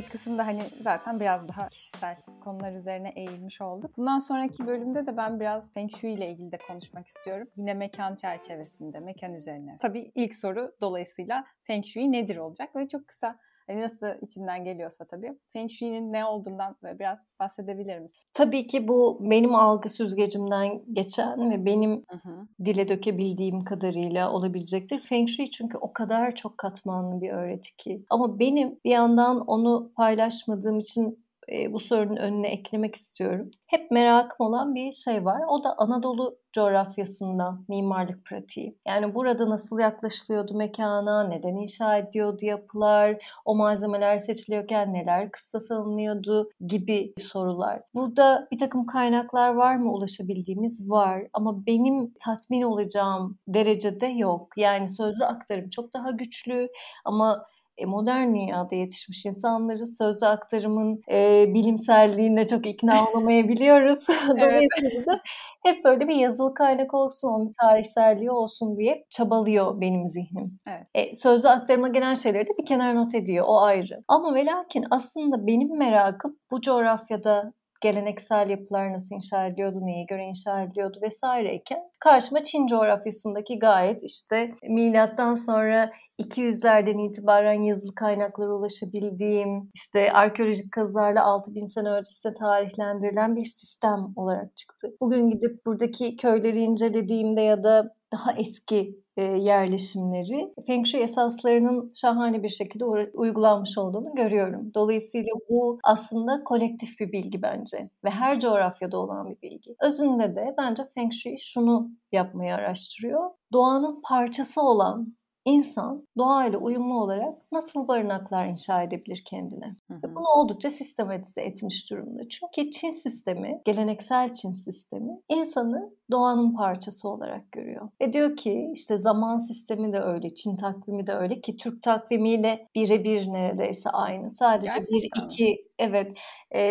ilk kısımda hani zaten biraz daha kişisel konular üzerine eğilmiş olduk. Bundan sonraki bölümde de ben biraz Feng Shui ile ilgili de konuşmak istiyorum. Yine mekan çerçevesinde, mekan üzerine. Tabii ilk soru dolayısıyla Feng Shui nedir olacak? Böyle çok kısa Hani nasıl içinden geliyorsa tabii. Feng Shui'nin ne olduğundan biraz bahsedebilir misin? Tabii ki bu benim algı süzgecimden geçen ve benim hı hı. dile dökebildiğim kadarıyla olabilecektir. Feng Shui çünkü o kadar çok katmanlı bir öğreti ki. Ama benim bir yandan onu paylaşmadığım için e, bu sorunun önüne eklemek istiyorum. Hep merakım olan bir şey var. O da Anadolu coğrafyasında mimarlık pratiği. Yani burada nasıl yaklaşılıyordu mekana, neden inşa ediyordu yapılar, o malzemeler seçiliyorken neler kıstas alınıyordu gibi sorular. Burada bir takım kaynaklar var mı ulaşabildiğimiz? Var ama benim tatmin olacağım derecede yok. Yani sözlü aktarım çok daha güçlü ama modern dünyada yetişmiş insanları sözlü aktarımın e, bilimselliğine çok ikna olamayabiliyoruz. Dolayısıyla da hep böyle bir yazılı kaynak olsun, onun bir tarihselliği olsun diye çabalıyor benim zihnim. Evet. E, sözlü aktarıma gelen şeyleri de bir kenara not ediyor, o ayrı. Ama ve lakin aslında benim merakım bu coğrafyada geleneksel yapılar nasıl inşa ediliyordu, neye göre inşa ediliyordu vesaireyken karşıma Çin coğrafyasındaki gayet işte milattan sonra 200'lerden itibaren yazılı kaynaklara ulaşabildiğim, işte arkeolojik kazılarla 6000 sene öncesinde tarihlendirilen bir sistem olarak çıktı. Bugün gidip buradaki köyleri incelediğimde ya da daha eski e, yerleşimleri Feng Shui esaslarının şahane bir şekilde uygulanmış olduğunu görüyorum. Dolayısıyla bu aslında kolektif bir bilgi bence ve her coğrafyada olan bir bilgi. Özünde de bence Feng Shui şunu yapmayı araştırıyor. Doğanın parçası olan insan doğayla uyumlu olarak nasıl barınaklar inşa edebilir kendine? Hı hı. Bunu oldukça sistematize etmiş durumda. Çünkü Çin sistemi, geleneksel Çin sistemi insanı doğanın parçası olarak görüyor. Ve diyor ki işte zaman sistemi de öyle, Çin takvimi de öyle ki Türk takvimiyle birebir neredeyse aynı. Sadece Gerçekten. bir iki evet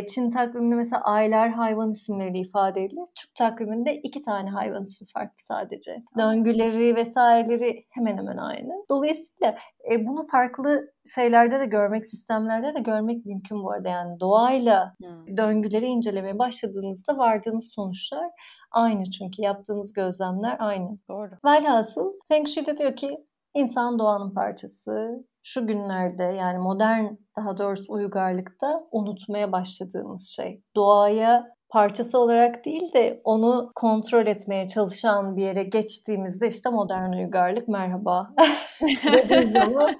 Çin takviminde mesela aylar hayvan isimleri ifade edilir. Türk takviminde iki tane hayvan ismi farklı sadece. Döngüleri vesaireleri hemen hemen aynı. Dolayısıyla e, bunu farklı şeylerde de görmek, sistemlerde de görmek mümkün bu arada. Yani doğayla hmm. döngüleri incelemeye başladığınızda vardığınız sonuçlar aynı çünkü yaptığınız gözlemler aynı. Doğru. Velhasıl Feng Shui de diyor ki insan doğanın parçası. Şu günlerde yani modern daha doğrusu uygarlıkta unutmaya başladığımız şey. Doğaya parçası olarak değil de onu kontrol etmeye çalışan bir yere geçtiğimizde işte modern uygarlık merhaba zaman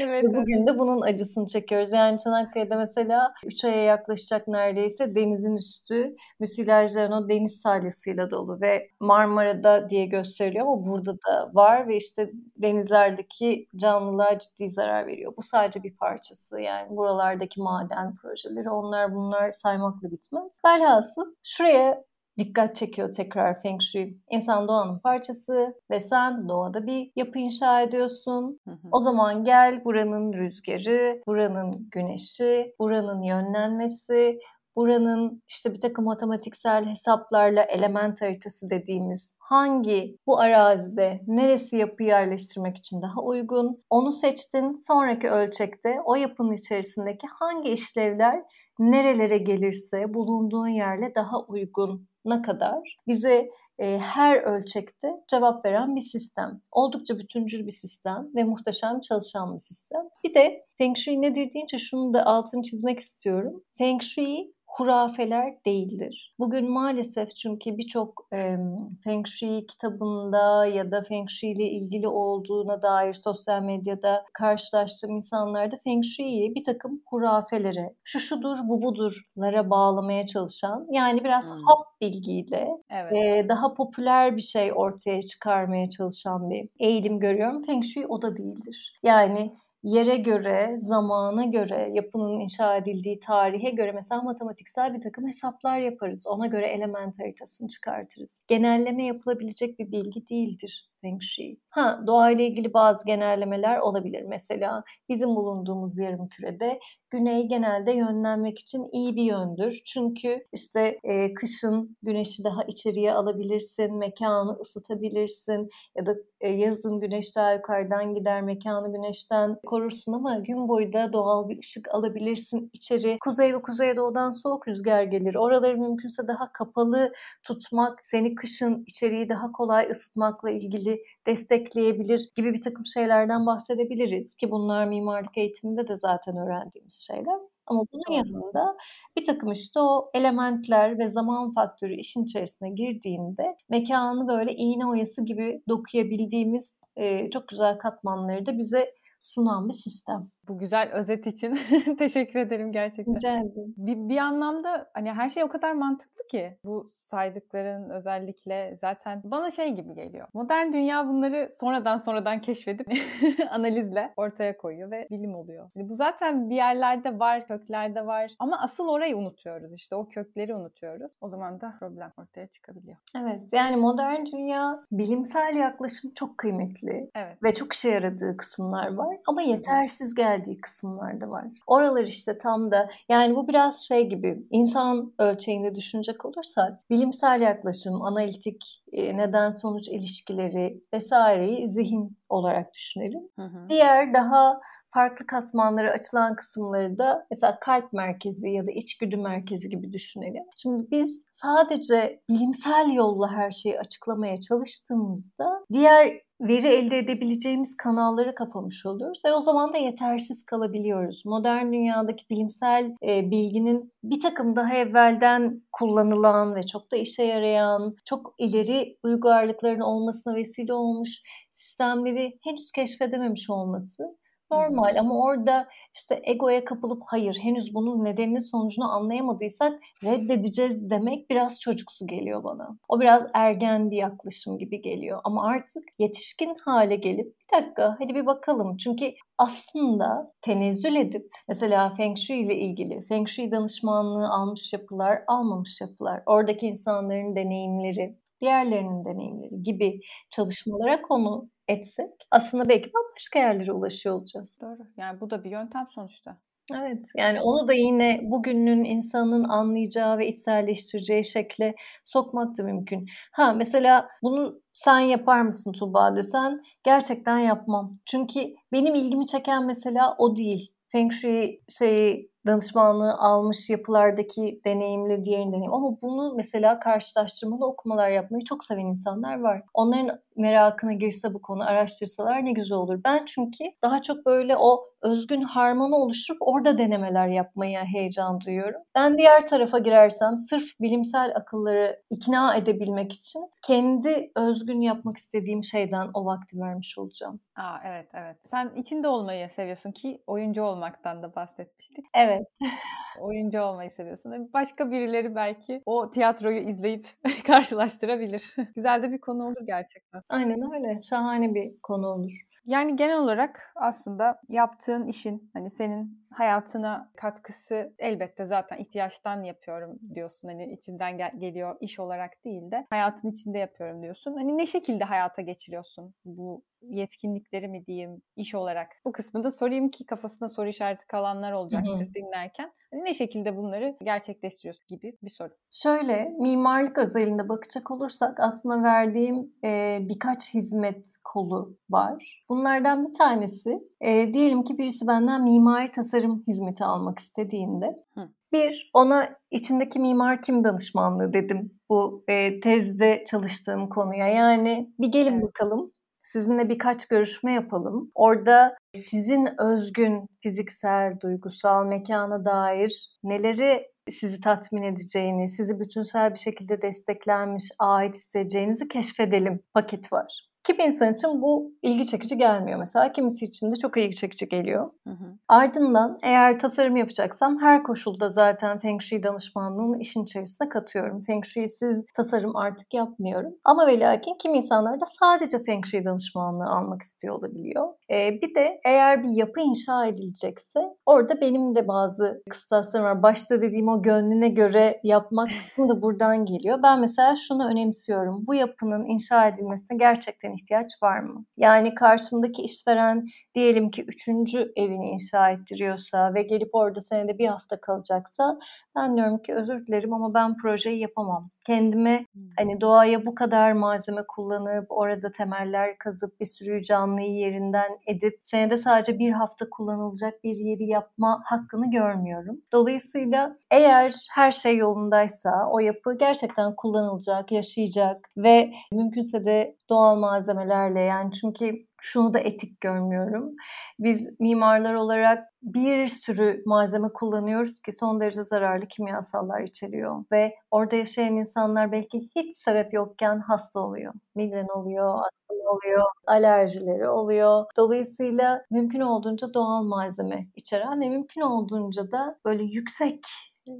evet, bugün de bunun acısını çekiyoruz. Yani Çanakkale'de mesela 3 aya yaklaşacak neredeyse denizin üstü müsilajların o deniz salyasıyla dolu ve Marmara'da diye gösteriliyor ama burada da var ve işte denizlerdeki canlılar ciddi zarar veriyor. Bu sadece bir parçası yani buralardaki maden projeleri onlar bunlar saymakla bitmez. Velhasıl Velhasıl şuraya dikkat çekiyor tekrar Feng Shui. İnsan doğanın parçası ve sen doğada bir yapı inşa ediyorsun. Hı hı. O zaman gel buranın rüzgarı, buranın güneşi, buranın yönlenmesi, buranın işte bir takım matematiksel hesaplarla element haritası dediğimiz hangi bu arazide neresi yapı yerleştirmek için daha uygun onu seçtin. Sonraki ölçekte o yapının içerisindeki hangi işlevler nerelere gelirse bulunduğun yerle daha uyguna kadar bize e, her ölçekte cevap veren bir sistem. Oldukça bütüncül bir sistem ve muhteşem çalışan bir sistem. Bir de Feng Shui nedir deyince şunu da altını çizmek istiyorum. Feng Shui hurafeler değildir. Bugün maalesef çünkü birçok e, Feng Shui kitabında ya da Feng Shui ile ilgili olduğuna dair sosyal medyada karşılaştığım insanlarda Feng Shui'yi bir takım hurafelere, şu şudur bu budurlara bağlamaya çalışan yani biraz hmm. hap bilgiyle evet. e, daha popüler bir şey ortaya çıkarmaya çalışan bir eğilim görüyorum. Feng Shui o da değildir. Yani yere göre, zamana göre, yapının inşa edildiği tarihe göre mesela matematiksel bir takım hesaplar yaparız. Ona göre element haritasını çıkartırız. Genelleme yapılabilecek bir bilgi değildir Feng Shui. Ha doğayla ilgili bazı genellemeler olabilir. Mesela bizim bulunduğumuz yarım kürede güney genelde yönlenmek için iyi bir yöndür. Çünkü işte e, kışın güneşi daha içeriye alabilirsin, mekanı ısıtabilirsin ya da e, yazın güneş daha yukarıdan gider, mekanı güneşten korursun ama gün boyu da doğal bir ışık alabilirsin içeri. Kuzey ve kuzeydoğudan soğuk rüzgar gelir. Oraları mümkünse daha kapalı tutmak, seni kışın içeriği daha kolay ısıtmakla ilgili destekleyebilir gibi bir takım şeylerden bahsedebiliriz ki bunlar mimarlık eğitiminde de zaten öğrendiğimiz şeyler. Ama bunun yanında bir takım işte o elementler ve zaman faktörü işin içerisine girdiğinde mekanı böyle iğne oyası gibi dokuyabildiğimiz çok güzel katmanları da bize sunan bir sistem. Bu güzel özet için teşekkür ederim gerçekten. Rica ederim. Bir, bir anlamda hani her şey o kadar mantıklı ki bu saydıkların özellikle zaten bana şey gibi geliyor. Modern dünya bunları sonradan sonradan keşfedip analizle ortaya koyuyor ve bilim oluyor. Yani bu zaten bir yerlerde var, köklerde var ama asıl orayı unutuyoruz. İşte o kökleri unutuyoruz. O zaman da problem ortaya çıkabiliyor. Evet. Yani modern dünya bilimsel yaklaşım çok kıymetli. Evet. Ve çok işe yaradığı kısımlar var ama yetersiz geldiği kısımlar da var. Oralar işte tam da yani bu biraz şey gibi insan ölçeğinde düşünecek olursak bilimsel yaklaşım, analitik e, neden sonuç ilişkileri vesaireyi zihin olarak düşünelim. Hı hı. Diğer daha farklı katmanları açılan kısımları da mesela kalp merkezi ya da içgüdü merkezi gibi düşünelim. Şimdi biz sadece bilimsel yolla her şeyi açıklamaya çalıştığımızda diğer veri elde edebileceğimiz kanalları kapamış oluyoruz ve o zaman da yetersiz kalabiliyoruz. Modern dünyadaki bilimsel e, bilginin bir takım daha evvelden kullanılan ve çok da işe yarayan, çok ileri uygarlıkların olmasına vesile olmuş sistemleri henüz keşfedememiş olması normal ama orada işte egoya kapılıp hayır henüz bunun nedenini sonucunu anlayamadıysak reddedeceğiz. demek biraz çocuksu geliyor bana. O biraz ergen bir yaklaşım gibi geliyor. Ama artık yetişkin hale gelip bir dakika hadi bir bakalım. Çünkü aslında tenezzül edip mesela Feng Shui ile ilgili Feng Shui danışmanlığı almış yapılar, almamış yapılar, oradaki insanların deneyimleri, diğerlerinin deneyimleri gibi çalışmalara konu etsek aslında belki bambaşka yerlere ulaşıyor olacağız. Doğru. Yani bu da bir yöntem sonuçta. Evet. Yani onu da yine bugünün insanın anlayacağı ve içselleştireceği şekle sokmak da mümkün. Ha mesela bunu sen yapar mısın Tuba desen gerçekten yapmam. Çünkü benim ilgimi çeken mesela o değil. Feng Shui şeyi danışmanlığı almış yapılardaki deneyimle diğerini deneyim. Ama bunu mesela karşılaştırmalı okumalar yapmayı çok seven insanlar var. Onların merakına girse bu konu araştırsalar ne güzel olur. Ben çünkü daha çok böyle o özgün harmanı oluşturup orada denemeler yapmaya heyecan duyuyorum. Ben diğer tarafa girersem sırf bilimsel akılları ikna edebilmek için kendi özgün yapmak istediğim şeyden o vakti vermiş olacağım. Aa evet evet. Sen içinde olmayı seviyorsun ki oyuncu olmaktan da bahsetmiştik. Evet. oyuncu olmayı seviyorsun. Başka birileri belki o tiyatroyu izleyip karşılaştırabilir. Güzel de bir konu olur gerçekten. Aynen öyle. Şahane bir konu olur. Yani genel olarak aslında yaptığın işin hani senin hayatına katkısı elbette zaten ihtiyaçtan yapıyorum diyorsun. Hani içimden gel- geliyor iş olarak değil de hayatın içinde yapıyorum diyorsun. Hani ne şekilde hayata geçiriyorsun bu yetkinlikleri mi diyeyim iş olarak? Bu kısmında sorayım ki kafasında soru işareti kalanlar olacaktır Hı-hı. dinlerken. Hani ne şekilde bunları gerçekleştiriyorsun gibi bir soru. Şöyle mimarlık özelinde bakacak olursak aslında verdiğim e, birkaç hizmet kolu var. Bunlardan bir tanesi e, diyelim ki birisi benden mimari tasarım hizmeti almak istediğinde Hı. bir ona içindeki mimar kim danışmanlığı dedim bu e, tezde çalıştığım konuya. Yani bir gelin evet. bakalım sizinle birkaç görüşme yapalım. Orada sizin özgün fiziksel, duygusal, mekana dair neleri sizi tatmin edeceğini, sizi bütünsel bir şekilde desteklenmiş, ait hissedeceğinizi keşfedelim paket var. Kimi insan için bu ilgi çekici gelmiyor mesela. Kimisi için de çok ilgi çekici geliyor. Hı hı. Ardından eğer tasarım yapacaksam her koşulda zaten Feng Shui danışmanlığını işin içerisine katıyorum. Feng Shui'siz tasarım artık yapmıyorum. Ama ve lakin kimi insanlar da sadece Feng Shui danışmanlığı almak istiyor olabiliyor. Ee, bir de eğer bir yapı inşa edilecekse orada benim de bazı kıstaslarım var. Başta dediğim o gönlüne göre yapmak da buradan geliyor. Ben mesela şunu önemsiyorum. Bu yapının inşa edilmesine gerçekten ihtiyaç var mı? Yani karşımdaki işveren diyelim ki üçüncü evini inşa ettiriyorsa ve gelip orada senede bir hafta kalacaksa ben diyorum ki özür dilerim ama ben projeyi yapamam. Kendime hani doğaya bu kadar malzeme kullanıp orada temeller kazıp bir sürü canlıyı yerinden edip senede sadece bir hafta kullanılacak bir yeri yapma hakkını görmüyorum. Dolayısıyla eğer her şey yolundaysa o yapı gerçekten kullanılacak, yaşayacak ve mümkünse de doğal malzemelerle yani çünkü şunu da etik görmüyorum. Biz mimarlar olarak bir sürü malzeme kullanıyoruz ki son derece zararlı kimyasallar içeriyor ve orada yaşayan insanlar belki hiç sebep yokken hasta oluyor. Migren oluyor, astım oluyor, alerjileri oluyor. Dolayısıyla mümkün olduğunca doğal malzeme içeren ve mümkün olduğunca da böyle yüksek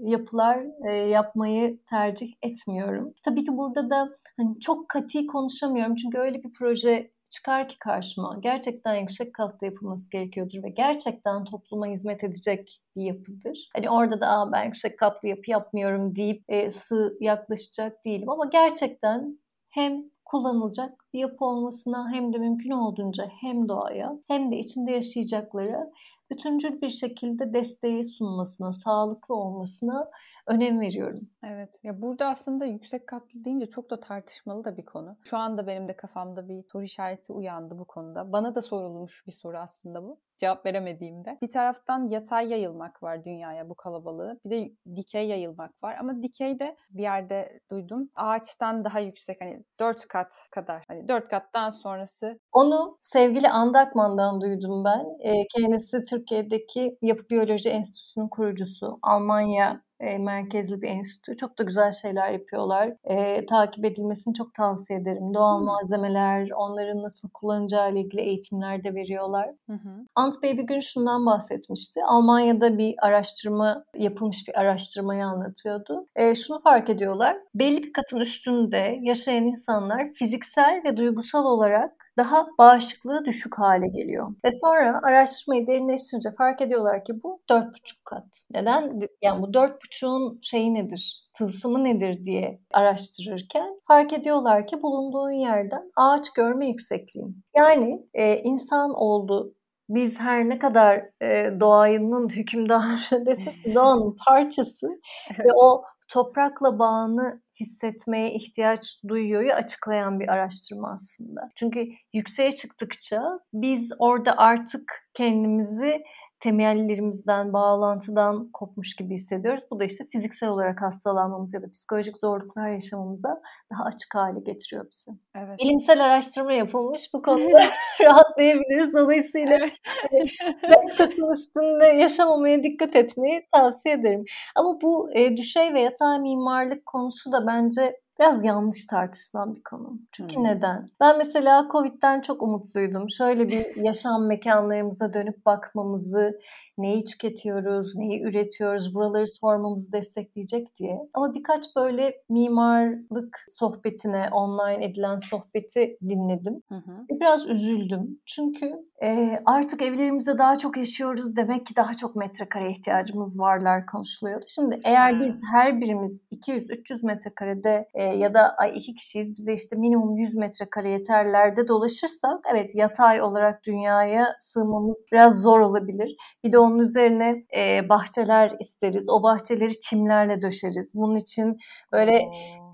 yapılar e, yapmayı tercih etmiyorum. Tabii ki burada da hani çok katı konuşamıyorum çünkü öyle bir proje çıkar ki karşıma gerçekten yüksek katlı yapılması gerekiyordur ve gerçekten topluma hizmet edecek bir yapıdır. Hani orada da Aa, ben yüksek katlı yapı yapmıyorum deyip e, sığ yaklaşacak değilim ama gerçekten hem kullanılacak bir yapı olmasına hem de mümkün olduğunca hem doğaya hem de içinde yaşayacakları bütüncül bir şekilde desteği sunmasına, sağlıklı olmasına önem veriyorum. Evet. Ya burada aslında yüksek katlı deyince çok da tartışmalı da bir konu. Şu anda benim de kafamda bir soru işareti uyandı bu konuda. Bana da sorulmuş bir soru aslında bu. Cevap veremediğimde. Bir taraftan yatay yayılmak var dünyaya bu kalabalığı. Bir de dikey yayılmak var. Ama dikey de bir yerde duydum. Ağaçtan daha yüksek hani dört kat kadar. Hani dört kattan sonrası. Onu sevgili Andakman'dan duydum ben. E, kendisi Türkiye'deki Yapı Biyoloji Enstitüsü'nün kurucusu. Almanya e, merkezli bir enstitü. Çok da güzel şeyler yapıyorlar. E, takip edilmesini çok tavsiye ederim. Doğal hmm. malzemeler, onların nasıl kullanacağı ile ilgili eğitimler de veriyorlar. Hı Ant Bey bir gün şundan bahsetmişti. Almanya'da bir araştırma yapılmış bir araştırmayı anlatıyordu. E, şunu fark ediyorlar. Belli bir katın üstünde yaşayan insanlar fiziksel ve duygusal olarak daha bağışıklığı düşük hale geliyor. Ve sonra araştırmayı derinleştirince fark ediyorlar ki bu 4,5 kat. Neden? Yani bu 4,5'un şeyi nedir? tılsımı nedir diye araştırırken fark ediyorlar ki bulunduğun yerden ağaç görme yüksekliğin. Yani e, insan oldu biz her ne kadar e, doğanın hükümdarı desek doğanın parçası ve o toprakla bağını hissetmeye ihtiyaç duyuyor'yu açıklayan bir araştırma aslında. Çünkü yükseğe çıktıkça biz orada artık kendimizi temellerimizden, bağlantıdan kopmuş gibi hissediyoruz. Bu da işte fiziksel olarak hastalanmamız ya da psikolojik zorluklar yaşamamıza daha açık hale getiriyor bizi. Evet. Bilimsel araştırma yapılmış bu konuda rahatlayabiliriz. Dolayısıyla katın üstünde yaşamamaya dikkat etmeyi tavsiye ederim. Ama bu e, düşey ve yatay mimarlık konusu da bence biraz yanlış tartışılan bir konu. Çünkü hmm. neden? Ben mesela Covid'den çok umutluydum. Şöyle bir yaşam mekanlarımıza dönüp bakmamızı, neyi tüketiyoruz, neyi üretiyoruz, buraları sormamızı destekleyecek diye. Ama birkaç böyle mimarlık sohbetine, online edilen sohbeti dinledim. Hı hı. Biraz üzüldüm. Çünkü e, artık evlerimizde daha çok yaşıyoruz demek ki daha çok metrekare ihtiyacımız varlar konuşuluyordu. Şimdi eğer biz her birimiz 200-300 metrekarede e, ya da ay iki kişiyiz bize işte minimum 100 metrekare yeterlerde dolaşırsak evet yatay olarak dünyaya sığmamız biraz zor olabilir. Bir de onun üzerine e, bahçeler isteriz. O bahçeleri çimlerle döşeriz. Bunun için böyle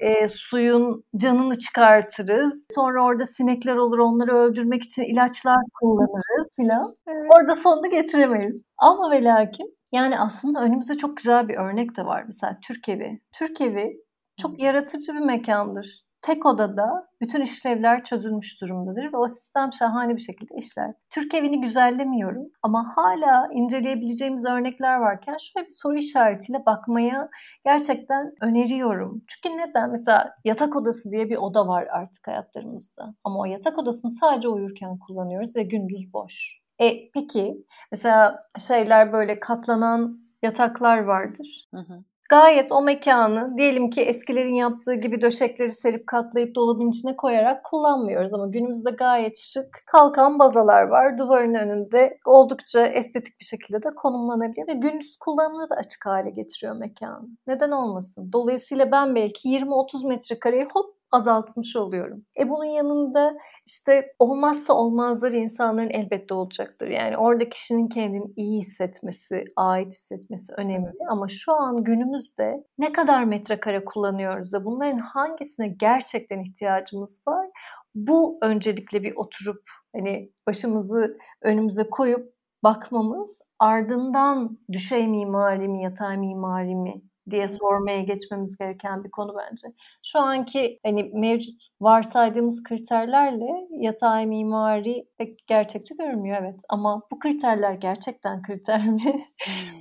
e, suyun canını çıkartırız. Sonra orada sinekler olur onları öldürmek için ilaçlar kullanırız filan. Evet. Orada sonunu getiremeyiz. Ama ve lakin yani aslında önümüzde çok güzel bir örnek de var. Mesela Türk evi. Türk evi çok yaratıcı bir mekandır. Tek odada bütün işlevler çözülmüş durumdadır ve o sistem şahane bir şekilde işler. Türk evini güzellemiyorum ama hala inceleyebileceğimiz örnekler varken şöyle bir soru işaretiyle bakmaya gerçekten öneriyorum. Çünkü neden? Mesela yatak odası diye bir oda var artık hayatlarımızda. Ama o yatak odasını sadece uyurken kullanıyoruz ve gündüz boş. E peki mesela şeyler böyle katlanan yataklar vardır. Hı hı. Gayet o mekanı diyelim ki eskilerin yaptığı gibi döşekleri serip katlayıp dolabın içine koyarak kullanmıyoruz ama günümüzde gayet şık kalkan bazalar var. Duvarın önünde oldukça estetik bir şekilde de konumlanabiliyor ve gündüz kullanımına da açık hale getiriyor mekanı. Neden olmasın? Dolayısıyla ben belki 20-30 metrekareyi hop azaltmış oluyorum. E bunun yanında işte olmazsa olmazları insanların elbette olacaktır. Yani orada kişinin kendini iyi hissetmesi, ait hissetmesi önemli. Ama şu an günümüzde ne kadar metrekare kullanıyoruz da bunların hangisine gerçekten ihtiyacımız var? Bu öncelikle bir oturup hani başımızı önümüze koyup bakmamız ardından düşey mimari mi, yatay mimari mi diye sormaya geçmemiz gereken bir konu bence. Şu anki hani mevcut varsaydığımız kriterlerle yatay mimari pek gerçekçi görünmüyor evet. Ama bu kriterler gerçekten kriter mi?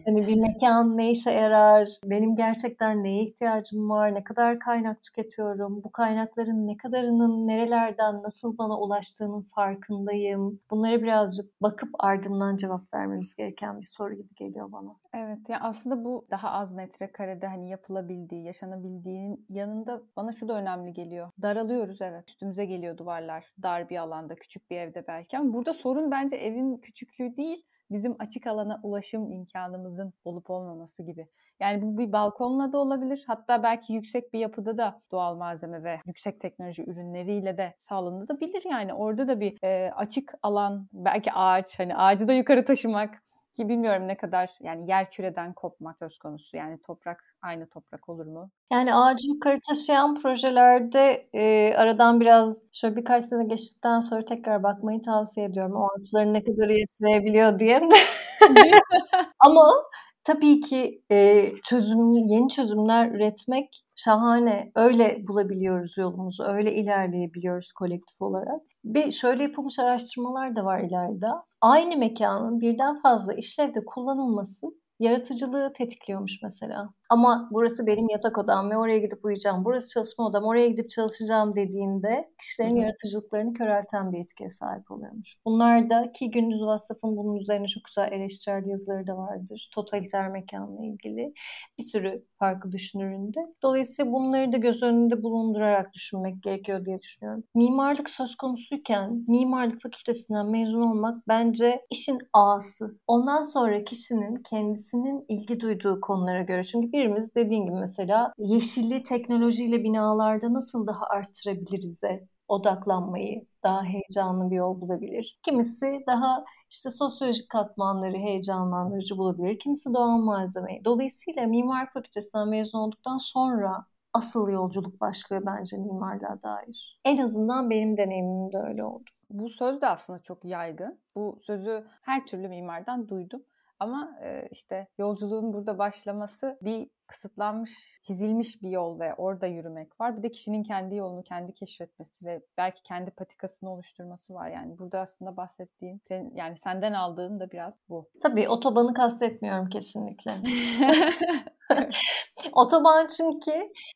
Hani bir mekan ne işe yarar? Benim gerçekten neye ihtiyacım var? Ne kadar kaynak tüketiyorum? Bu kaynakların ne kadarının nerelerden nasıl bana ulaştığının farkındayım. Bunları birazcık bakıp ardından cevap vermemiz gereken bir soru gibi geliyor bana. Evet ya yani aslında bu daha az metrekarede hani yapılabildiği, yaşanabildiğinin yanında bana şu da önemli geliyor. Daralıyoruz evet. Üstümüze geliyor duvarlar. Dar bir alanda, küçük bir evde belki ama burada sorun bence evin küçüklüğü değil, bizim açık alana ulaşım imkanımızın olup olmaması gibi. Yani bu bir balkonla da olabilir. Hatta belki yüksek bir yapıda da doğal malzeme ve yüksek teknoloji ürünleriyle de sağlanabilir. Yani orada da bir e, açık alan, belki ağaç, hani ağacı da yukarı taşımak ki bilmiyorum ne kadar yani yer küreden kopmak söz konusu. Yani toprak aynı toprak olur mu? Yani ağacı yukarı taşıyan projelerde e, aradan biraz şöyle birkaç sene geçtikten sonra tekrar bakmayı tavsiye ediyorum. O ağaçların ne kadar yaşayabiliyor diye. Ama tabii ki e, çözüm, yeni çözümler üretmek şahane. Öyle bulabiliyoruz yolumuzu, öyle ilerleyebiliyoruz kolektif olarak. Bir şöyle yapılmış araştırmalar da var ileride. Aynı mekanın birden fazla işlevde kullanılması yaratıcılığı tetikliyormuş mesela. Ama burası benim yatak odam ve oraya gidip uyuyacağım. Burası çalışma odam, oraya gidip çalışacağım dediğinde kişilerin yaratıcılıklarını körelten bir etkiye sahip oluyormuş. Bunlar da ki Gündüz Vassaf'ın bunun üzerine çok güzel eleştirel yazıları da vardır. Totaliter mekanla ilgili bir sürü farklı düşünüründe. Dolayısıyla bunları da göz önünde bulundurarak düşünmek gerekiyor diye düşünüyorum. Mimarlık söz konusuyken mimarlık fakültesinden mezun olmak bence işin ağası. Ondan sonra kişinin kendisinin ilgi duyduğu konulara göre. Çünkü bir birimiz dediğin gibi mesela yeşilli teknolojiyle binalarda nasıl daha arttırabiliriz'e odaklanmayı daha heyecanlı bir yol bulabilir. Kimisi daha işte sosyolojik katmanları heyecanlandırıcı bulabilir. Kimisi doğal malzemeyi. Dolayısıyla mimar fakültesinden mezun olduktan sonra asıl yolculuk başlıyor bence mimarlığa dair. En azından benim deneyimimde öyle oldu. Bu söz de aslında çok yaygın. Bu sözü her türlü mimardan duydum. Ama işte yolculuğun burada başlaması bir kısıtlanmış, çizilmiş bir yol ve orada yürümek var. Bir de kişinin kendi yolunu kendi keşfetmesi ve belki kendi patikasını oluşturması var. Yani burada aslında bahsettiğim, sen, yani senden aldığım da biraz bu. Tabii otobanı kastetmiyorum kesinlikle. Otoban çünkü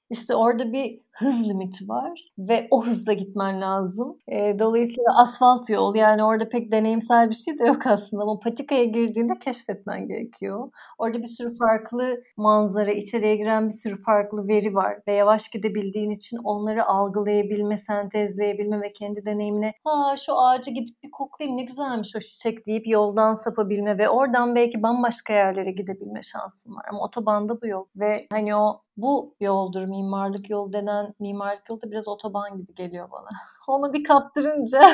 işte orada bir hız limiti var ve o hızla gitmen lazım. E, dolayısıyla asfalt yol yani orada pek deneyimsel bir şey de yok aslında ama patikaya girdiğinde keşfetmen gerekiyor. Orada bir sürü farklı manzara, içeriye giren bir sürü farklı veri var ve yavaş gidebildiğin için onları algılayabilme, sentezleyebilme ve kendi deneyimine ha şu ağacı gidip bir koklayayım ne güzelmiş o çiçek deyip yoldan sapabilme ve oradan belki bambaşka yerlere gidebilme şansın var. Ama otobanda yok ve hani o bu yoldur mimarlık yol denen mimarlık yolu da biraz otoban gibi geliyor bana. Onu bir kaptırınca.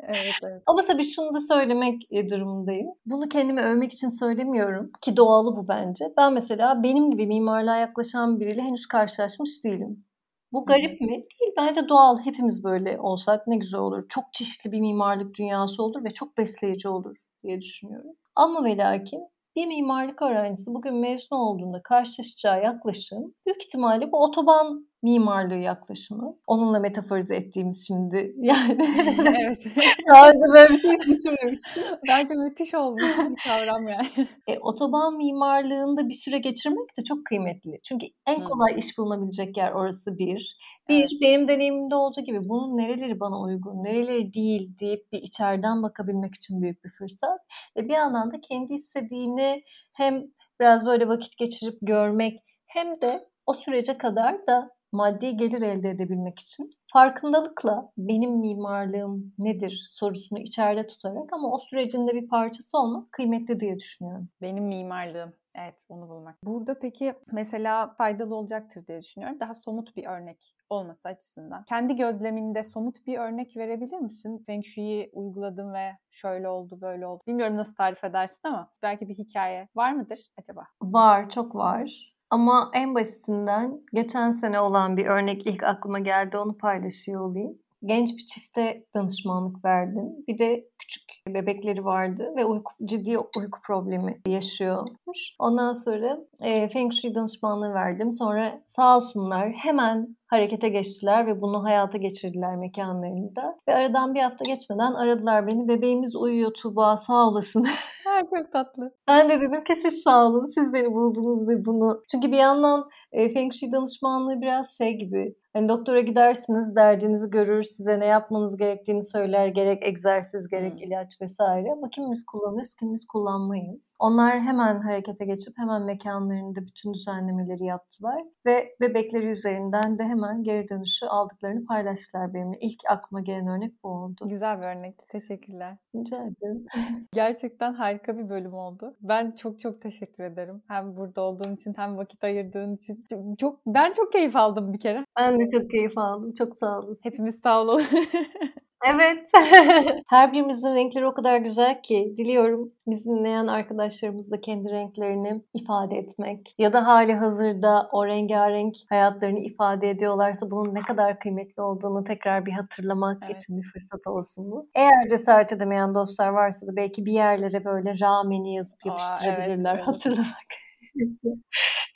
evet, evet. Ama tabii şunu da söylemek e, durumundayım. Bunu kendimi övmek için söylemiyorum ki doğalı bu bence. Ben mesela benim gibi mimarlığa yaklaşan biriyle henüz karşılaşmış değilim. Bu garip mi? Değil. Bence doğal. Hepimiz böyle olsak ne güzel olur. Çok çeşitli bir mimarlık dünyası olur ve çok besleyici olur diye düşünüyorum. Ama ve lakin bir mimarlık öğrencisi bugün mezun olduğunda karşılaşacağı yaklaşım büyük ihtimalle bu otoban mimarlığı yaklaşımı. Onunla metaforize ettiğimiz şimdi yani. evet. Daha önce böyle bir şey düşünmemiştim. Bence müthiş olmuş bir kavram yani. E, otoban mimarlığında bir süre geçirmek de çok kıymetli. Çünkü en kolay iş bulunabilecek yer orası bir. Bir, evet. benim deneyimimde olduğu gibi bunun nereleri bana uygun, nereleri değil deyip bir içeriden bakabilmek için büyük bir fırsat. Ve bir yandan da kendi istediğini hem biraz böyle vakit geçirip görmek hem de o sürece kadar da maddi gelir elde edebilmek için farkındalıkla benim mimarlığım nedir sorusunu içeride tutarak ama o sürecinde bir parçası olmak kıymetli diye düşünüyorum. Benim mimarlığım. Evet onu bulmak. Burada peki mesela faydalı olacaktır diye düşünüyorum. Daha somut bir örnek olması açısından. Kendi gözleminde somut bir örnek verebilir misin? Feng Shui'yi uyguladım ve şöyle oldu böyle oldu. Bilmiyorum nasıl tarif edersin ama belki bir hikaye var mıdır acaba? Var çok var. Ama en basitinden geçen sene olan bir örnek ilk aklıma geldi onu paylaşıyor olayım genç bir çifte danışmanlık verdim. Bir de küçük bebekleri vardı ve uyku, ciddi uyku problemi yaşıyormuş. Ondan sonra e, Feng Shui danışmanlığı verdim. Sonra sağ olsunlar hemen harekete geçtiler ve bunu hayata geçirdiler mekanlarında. Ve aradan bir hafta geçmeden aradılar beni. Bebeğimiz uyuyor Tuğba sağ olasın. Ha, çok tatlı. Ben de dedim ki siz sağ olun. Siz beni buldunuz ve bunu. Çünkü bir yandan e, Feng Shui danışmanlığı biraz şey gibi Hani doktora gidersiniz, derdinizi görür, size ne yapmanız gerektiğini söyler, gerek egzersiz, gerek hmm. ilaç vesaire. Ama kimimiz kullanırız, kimimiz kullanmayız. Onlar hemen harekete geçip hemen mekanlarında bütün düzenlemeleri yaptılar. Ve bebekleri üzerinden de hemen geri dönüşü aldıklarını paylaştılar benimle. İlk aklıma gelen örnek bu oldu. Güzel bir örnekti. Teşekkürler. Rica ederim. Gerçekten harika bir bölüm oldu. Ben çok çok teşekkür ederim. Hem burada olduğun için hem vakit ayırdığın için. Çok Ben çok keyif aldım bir kere. Ben de çok keyif aldım. Çok sağ olun. Hepimiz sağ olun. Evet. Her birimizin renkleri o kadar güzel ki diliyorum biz dinleyen arkadaşlarımız da kendi renklerini ifade etmek ya da hali hazırda o rengarenk hayatlarını ifade ediyorlarsa bunun ne kadar kıymetli olduğunu tekrar bir hatırlamak evet. için bir fırsat olsun bu. Eğer cesaret edemeyen dostlar varsa da belki bir yerlere böyle rameni yazıp yapıştırabilirler. Aa, evet, evet. Hatırlamak.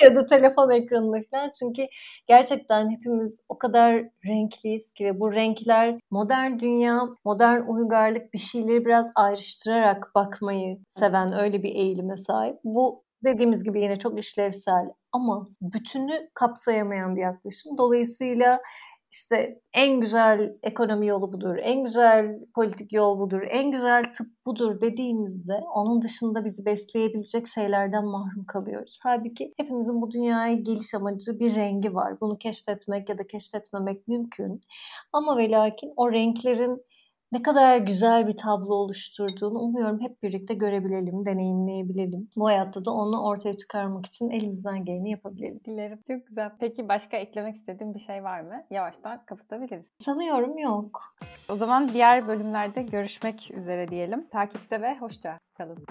Ya da telefon ekranında falan. Çünkü gerçekten hepimiz o kadar renkliyiz ki ve bu renkler modern dünya, modern uygarlık bir şeyleri biraz ayrıştırarak bakmayı seven öyle bir eğilime sahip. Bu dediğimiz gibi yine çok işlevsel ama bütünü kapsayamayan bir yaklaşım. Dolayısıyla işte en güzel ekonomi yolu budur, en güzel politik yol budur, en güzel tıp budur dediğimizde onun dışında bizi besleyebilecek şeylerden mahrum kalıyoruz. Halbuki hepimizin bu dünyaya geliş amacı bir rengi var. Bunu keşfetmek ya da keşfetmemek mümkün. Ama ve lakin o renklerin ne kadar güzel bir tablo oluşturduğunu umuyorum hep birlikte görebilelim, deneyimleyebilelim. Bu hayatta da onu ortaya çıkarmak için elimizden geleni yapabilelim. Dilerim. Çok güzel. Peki başka eklemek istediğin bir şey var mı? Yavaştan kapatabiliriz. Sanıyorum yok. O zaman diğer bölümlerde görüşmek üzere diyelim. Takipte ve hoşça kalın.